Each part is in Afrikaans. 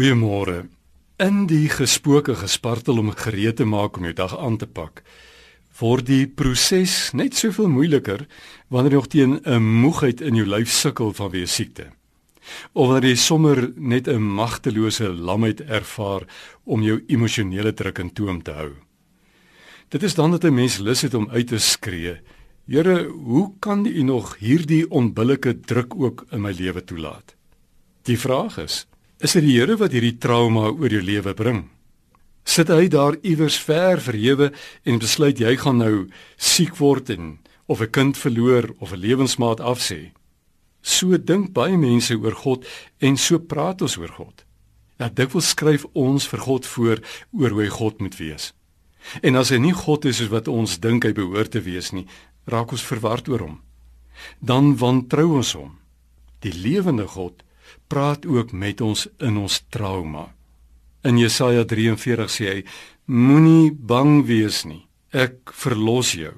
Goeiemôre. In die gesproke gespartel om gereed te maak om jou dag aan te pak, word die proses net soveel moeiliker wanneer jy nog teen 'n moegheid in jou lyf sukkel vanweë siekte. Of wanneer jy sommer net 'n magtelose lamheid ervaar om jou emosionele druk in toom te hou. Dit is dan dat 'n mens lus het om uit te skree: Here, hoe kan U nog hierdie onbillike druk ook in my lewe toelaat? Die vraag is: Is dit die Here wat hierdie trauma oor jou lewe bring? Sit hy daar iewers ver verhewe en besluit jy gaan nou siek word en of 'n kind verloor of 'n lewensmaat afsê? So dink baie mense oor God en so praat ons oor God. Ja, dikwels skryf ons vir God voor oor hoe hy God moet wees. En as hy nie God is soos wat ons dink hy behoort te wees nie, raak ons verward oor hom. Dan wantrou ons hom. Die lewende God praat ook met ons in ons trauma. In Jesaja 43 sê hy: Moenie bang wees nie. Ek verlos jou.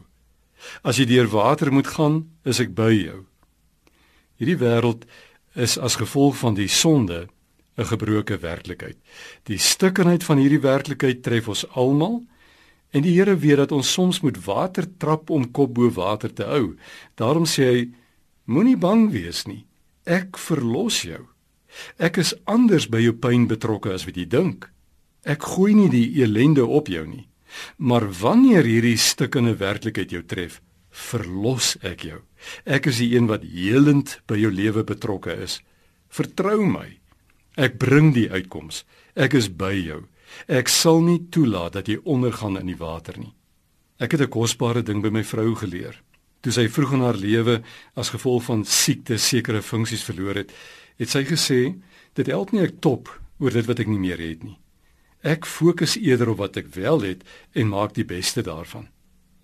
As jy deur water moet gaan, is ek by jou. Hierdie wêreld is as gevolg van die sonde 'n gebroke werklikheid. Die stikkenheid van hierdie werklikheid tref ons almal en die Here weet dat ons soms moet water trap om kop bo water te hou. Daarom sê hy: Moenie bang wees nie. Ek verlos jou. Ek is anders by jou pyn betrokke as wat jy dink. Ek gooi nie die elende op jou nie. Maar wanneer hierdie stikkende werklikheid jou tref, verlos ek jou. Ek is die een wat helend by jou lewe betrokke is. Vertrou my. Ek bring die uitkoms. Ek is by jou. Ek sal nie toelaat dat jy ondergaan in die water nie. Ek het 'n kosbare ding by my vrou geleer. Toe sy vroeg in haar lewe as gevolg van siekte sekere funksies verloor het, het sy gesê dit help nie ek top oor dit wat ek nie meer het nie. Ek fokus eerder op wat ek wel het en maak die beste daarvan.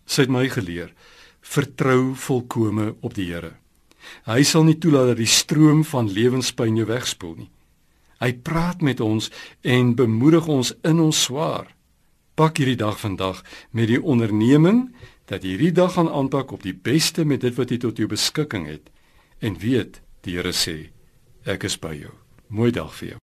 Sy het my geleer: vertrou volkome op die Here. Hy sal nie toelaat dat die stroom van lewenspyn jou wegspoel nie. Hy praat met ons en bemoedig ons in ons swaar. Pak hierdie dag vandag met die onderneming dat jy hierdie dag gaan aanpak op die beste met dit wat jy tot jou beskikking het en weet die Here sê Ek is by jou. Mooi dag vir jou.